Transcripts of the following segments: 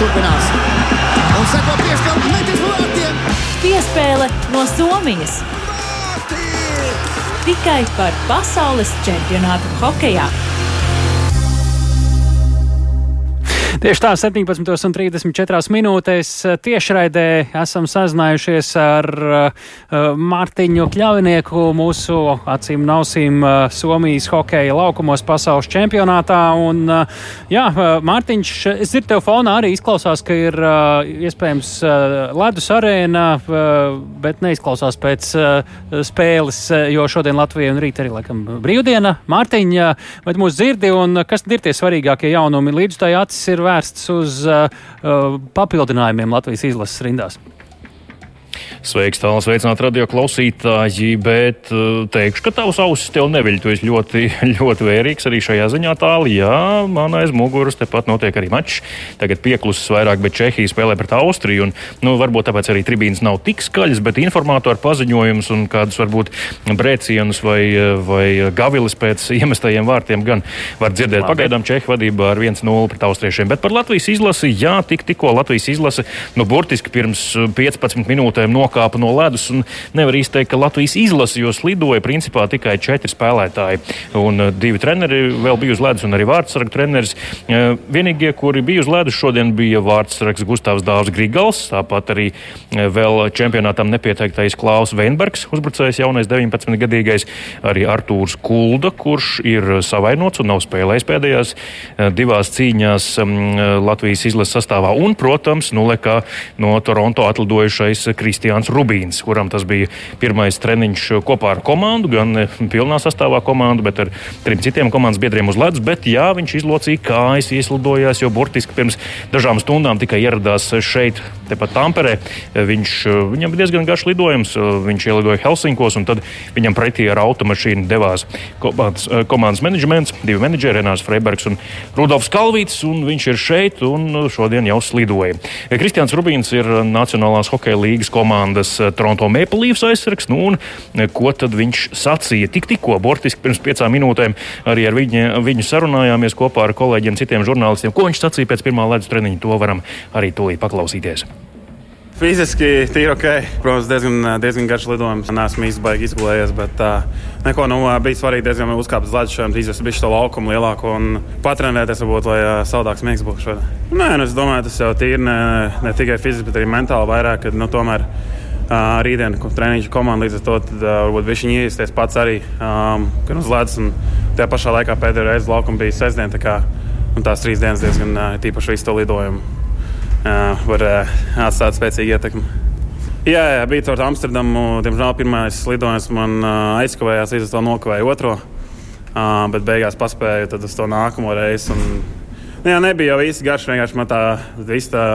turpinās. Un seko piespēle metis vārtiem. Piespēle no Somijas. Tikai par pasaules čempionātu hokejā. Tieši tā, 17,34 minūtēs tiešraidē esam sazinājušies ar uh, Mārtiņu Kļavinieku, mūsu acīm nausīm uh, Somijas hokeja laukumos pasaules čempionātā. Un, uh, jā, Mārtiņš, es dzirdu tev fonā arī izklausās, ka ir iespējams ledus arēna, bet neizklausās pēc spēles, jo šodien Latvija un rīt arī laikam brīvdiena. Mārtiņa, vai mūs dzirdi un kas ir tie svarīgākie jaunumi? Līdz tai acis ir vērsts uz uh, papildinājumiem Latvijas izlases rindās. Sveiks, tālāk, sveicināt radio klausītāji, bet uh, teikšu, ka tavs ausis tev neviļ. Tu esi ļoti, ļoti vērīgs arī šajā ziņā tālāk. Jā, man aiz muguras tepat notiek arī mačs. Tagad pieklusis vairāk, bet Čehija spēlē pret Austriju. Un, nu, varbūt tāpēc arī tribīnas nav tik skaļas, bet informatoru paziņojums un kādus varbūt brēcienus vai, vai gavilis pēc iemestajiem vārtiem gan var dzirdēt. Labi. Pagaidām Čehija vadībā ar 1-0 pret austriešiem. Bet par Latvijas izlasi, jā, tik, tikko Latvijas izlase, nu, burtiski pirms 15 minūtēm nokāpa nokāpa no ledus. Nevar īsti teikt, ka Latvijas izlase, jo slidoja principā tikai četri spēlētāji. Un uh, divi treneri vēl bija uz ledus, un arī vārdsargu treneris. Uh, vienīgie, kuri bija uz ledus, šodien bija vārdsargs Gustavs Dārzs Grigals, tāpat arī uh, vēl čempionātam nepieteiktais Klaus Veinbergs, uzbrucējs jaunais 19-gadīgais, arī Artūrs Kulda, kurš ir savainots un nav spēlējis pēdējās divās cīņās um, Latvijas izlases sastāvā. Un, protams, nulekā no Toronto atlidojušais Kristiāns Jānis Rubīns, kuram tas bija pirmais treniņš kopā ar komandu, gan eh, pilnā sastāvā komandu, bet ar trim citiem komandas biedriem uz ledus. Bet jā, viņš izlocīja kājas, ieslidojās, jo burtiski pirms dažām stundām tikai ieradās šeit, tepat Tamperē. Viņš, viņam bija diezgan garš lidojums. Viņš ielidoja Helsinkos, un tad viņam pretī ar automašīnu devās komandas, komandas menedžments, divi menedžeri, Renārs Freibergs un Rudolfs Kalvīts. Un viņš ir šeit un šodien jau slidoja. Kristians Rubīns ir Nacionālās hokeja līgas komandas komandas eh, Toronto Maple Leafs aizsargs. Nu, un, eh, ko tad viņš sacīja tik tikko, burtiski pirms piecām minūtēm, arī ar viņu, viņu sarunājāmies kopā ar kolēģiem, citiem žurnālistiem. Ko viņš sacīja pēc pirmā ledus treniņa, to varam arī tūlīt paklausīties. Fiziski tīri ok. Protams, diezgan, diezgan garš lidojums. Nē, esmu izbaigi izgulējies, bet uh, neko nu, bija svarīgi diezgan uzkāpt uz ledus šodien, izvest bišķi to laukumu lielāko un patrenēties, varbūt, lai uh, saldāks miegs būtu šodien. Nē, nu, es domāju, tas jau tīri ne, ne tikai fiziski, bet arī mentāli vairāk, kad nu, tomēr rītdien treniņš komanda līdz ar to tad, varbūt viņš iesties pats arī um, gan uz ledus. Tajā pašā laikā pēdējā reize laukuma bija sestdiena. Tā kā, tās trīs dienas diezgan tīpaši visu to lidojumu uh, var uh, atstāt spēcīgu ietekmi. Jā, jā, bija tur Amsterdamu. Diemžēl pirmais lidojums man uh, aizkavējās, līdz ar to nokavēju otro. Uh, bet beigās paspēju uz to nākamo reizi. Un, nu, jā, nebija jau īsti garš. Vienkārši man tā, tā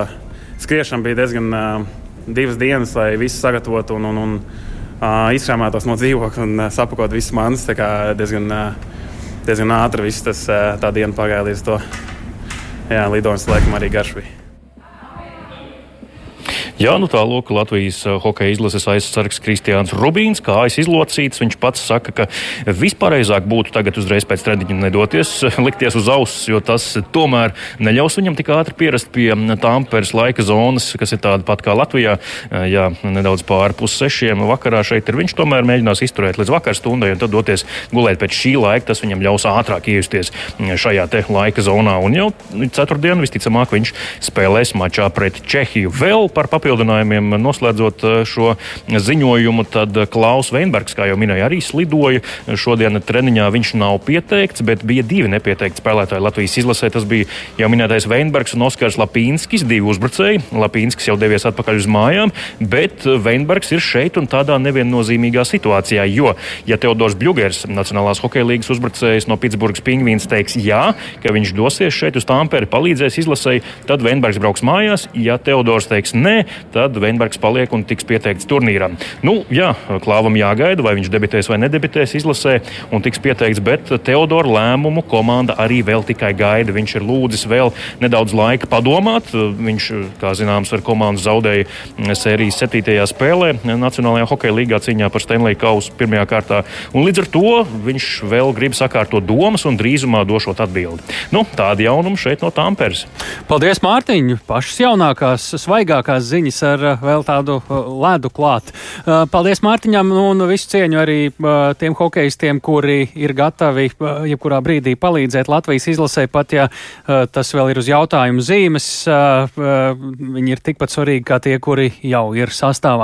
skriešana bija diezgan. Uh, divas dienas, lai visu sagatavotu un, un, un uh, izšāmētos no dzīvokļa un uh, sapakot visas manas. Tā kā diezgan, uh, diezgan ātri viss tas uh, tā diena pagāja līdz to. Jā, lidojums laikam arī garš bija. Jā, nu tā lūk, Latvijas uh, hokeja izlases aizsargs Kristiāns Rubīns, kā es izlocīts, viņš pats saka, ka vispareizāk būtu tagad uzreiz pēc treniņa nedoties, likties uz auss, jo tas tomēr neļaus viņam tik ātri pierast pie Tāmperes laika zonas, kas ir tāda pat kā Latvijā. Uh, jā, nedaudz pāri pus sešiem vakarā šeit ir. Viņš tomēr mēģinās izturēt līdz vakar stundai un tad doties gulēt pēc šī laika. Tas viņam ļaus ātrāk iejusties šajā te laika zonā. Un jau ceturtdien visticamāk viņš spēlēs mačā pret Čehiju. Vēl par papildu papildinājumiem, noslēdzot eh, šo ziņojumu, tad Klaus Veinbergs, kā jau minēja, arī slidoja. Šodien treniņā viņš nav pieteikts, bet bija divi nepieteikti spēlētāji Latvijas izlasē. Tas bija jau minētais Veinbergs un Oskars Lapīnskis, divi uzbrucēji. Lapīnskis jau devies atpakaļ uz mājām, bet Veinbergs ir šeit un tādā neviennozīmīgā situācijā. Jo, ja Teodors Bļūgers, Nacionālās hokeja līnijas uzbrucējs no Pitsburgas Pingvīns, teiks jā, ka viņš dosies šeit uz Tāmperi, palīdzēs izlasēji, tad Veinbergs brauks mājās. Ja Teodors teiks nē, tad Veinbergs paliek un tiks pieteikts turnīram. Nu, jā, Klāvam jāgaida, vai viņš debitēs vai nedebitēs izlasē un tiks pieteikts, bet Teodora lēmumu komanda arī vēl tikai gaida. Viņš ir lūdzis vēl nedaudz laika padomāt. Viņš, kā zināms, ar komandu zaudēja sērijas septītajā spēlē Nacionālajā hokeja līgā cīņā par Stanley Kausu pirmajā kārtā. Un līdz ar to viņš vēl grib sakārtot domas un drīzumā došot atbildi. Nu, tādi jaunumi šeit no Tāmperes. Paldies, Mārtiņ! Pašas jaunākās, svaigākās ziņas ar uh, vēl tādu uh, ledu klāt. Uh, paldies Mārtiņam nu, un visu cieņu arī tiem hokeistiem, kuri ir gatavi jebkurā brīdī palīdzēt Latvijas izlasē, pat ja tas vēl ir uz jautājumu zīmes. Viņi ir tikpat svarīgi kā tie, kuri jau ir sastāvā.